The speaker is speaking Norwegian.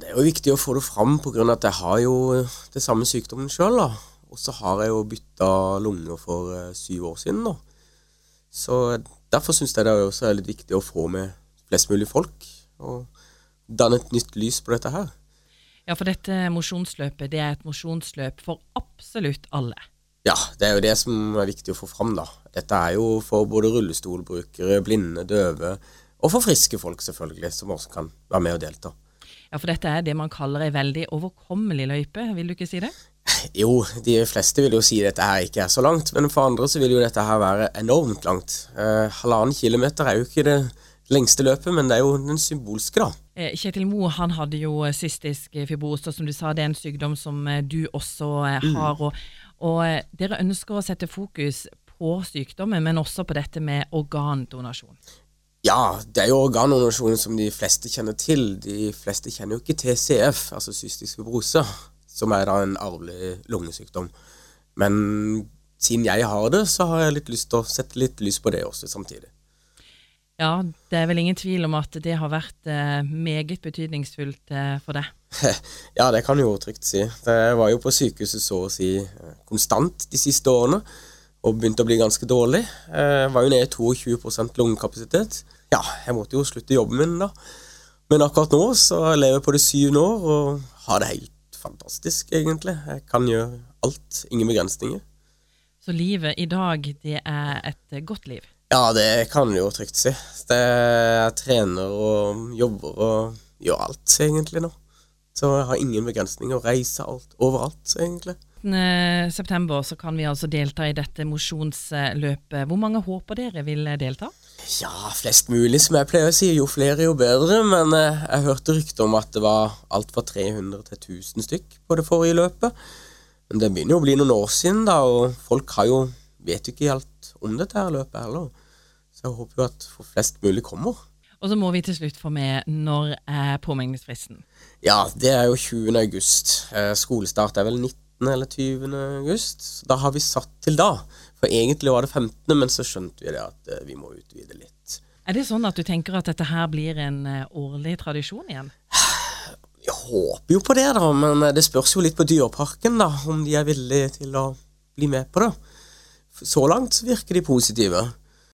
det er jo viktig å få det fram pga. at jeg har jo det samme sykdommen sjøl. Og så har jeg jo bytta lunger for uh, syv år siden da. Så derfor syns jeg det er også litt viktig å få med flest mulig folk. Og danne et nytt lys på dette her. Ja, for dette mosjonsløpet det er et mosjonsløp for absolutt alle. Ja, det er jo det som er viktig å få fram, da. Dette er jo for både rullestolbrukere, blinde, døve, og for friske folk, selvfølgelig, som også kan være med og delta. Ja, for dette er det man kaller ei veldig overkommelig løype, vil du ikke si det? Jo, de fleste vil jo si dette her ikke er så langt, men for andre så vil jo dette her være enormt langt. Eh, halvannen kilometer er jo ikke det lengste løpet, men det er jo den symbolske, da. Eh, Kjetil Moe han hadde jo eh, cystisk fibrose, som du sa, det er en sykdom som eh, du også mm. har. Mm. Og, og dere ønsker å sette fokus på sykdommen, men også på dette med organdonasjon. Ja, det er jo organdonasjon som de fleste kjenner til. De fleste kjenner jo ikke TCF, altså cystisk fibrose, som er da en arvelig lungesykdom. Men siden jeg har det, så har jeg litt lyst til å sette litt lys på det også samtidig. Ja, det er vel ingen tvil om at det har vært eh, meget betydningsfullt eh, for deg? ja, det kan du jo trygt si. Jeg var jo på sykehuset så å si eh, konstant de siste årene, og begynte å bli ganske dårlig. Jeg var jo nede i 22% lungekapasitet. Ja, jeg måtte jo slutte jobben min da. Men akkurat nå så lever jeg på det syvende år og har det helt fantastisk, egentlig. Jeg kan gjøre alt. Ingen begrensninger. Så livet i dag, det er et godt liv? Ja, det kan du jo trygt si. Det jeg trener og jobber og gjør alt, egentlig, nå. Så jeg har ingen begrensninger. Reiser reise alt, overalt, egentlig. September så kan vi altså delta i dette mosjonsløpet. Hvor mange håper dere vil delta? Ja, flest mulig, som jeg pleier å si. Jo flere, jo bedre. Men eh, jeg hørte rykter om at det var alt fra 300 til 1000 stykk på det forrige løpet. Men det begynner jo å bli noen år siden, da, og folk har jo vet jo ikke helt om dette her løpet heller. Så jeg håper jo at flest mulig kommer. Og så må vi til slutt få med når er påmeldelsesfristen? Ja, det er jo 20. august. Eh, skolestart er vel 19. eller 20. august. Da har vi satt til da. For egentlig var det 15., men så skjønte vi det at eh, vi må utvide litt. Er det sånn at du tenker at dette her blir en eh, årlig tradisjon igjen? Jeg håper jo på det, da, men det spørs jo litt på Dyreparken, da, om de er villige til å bli med på det. Så langt virker de positive.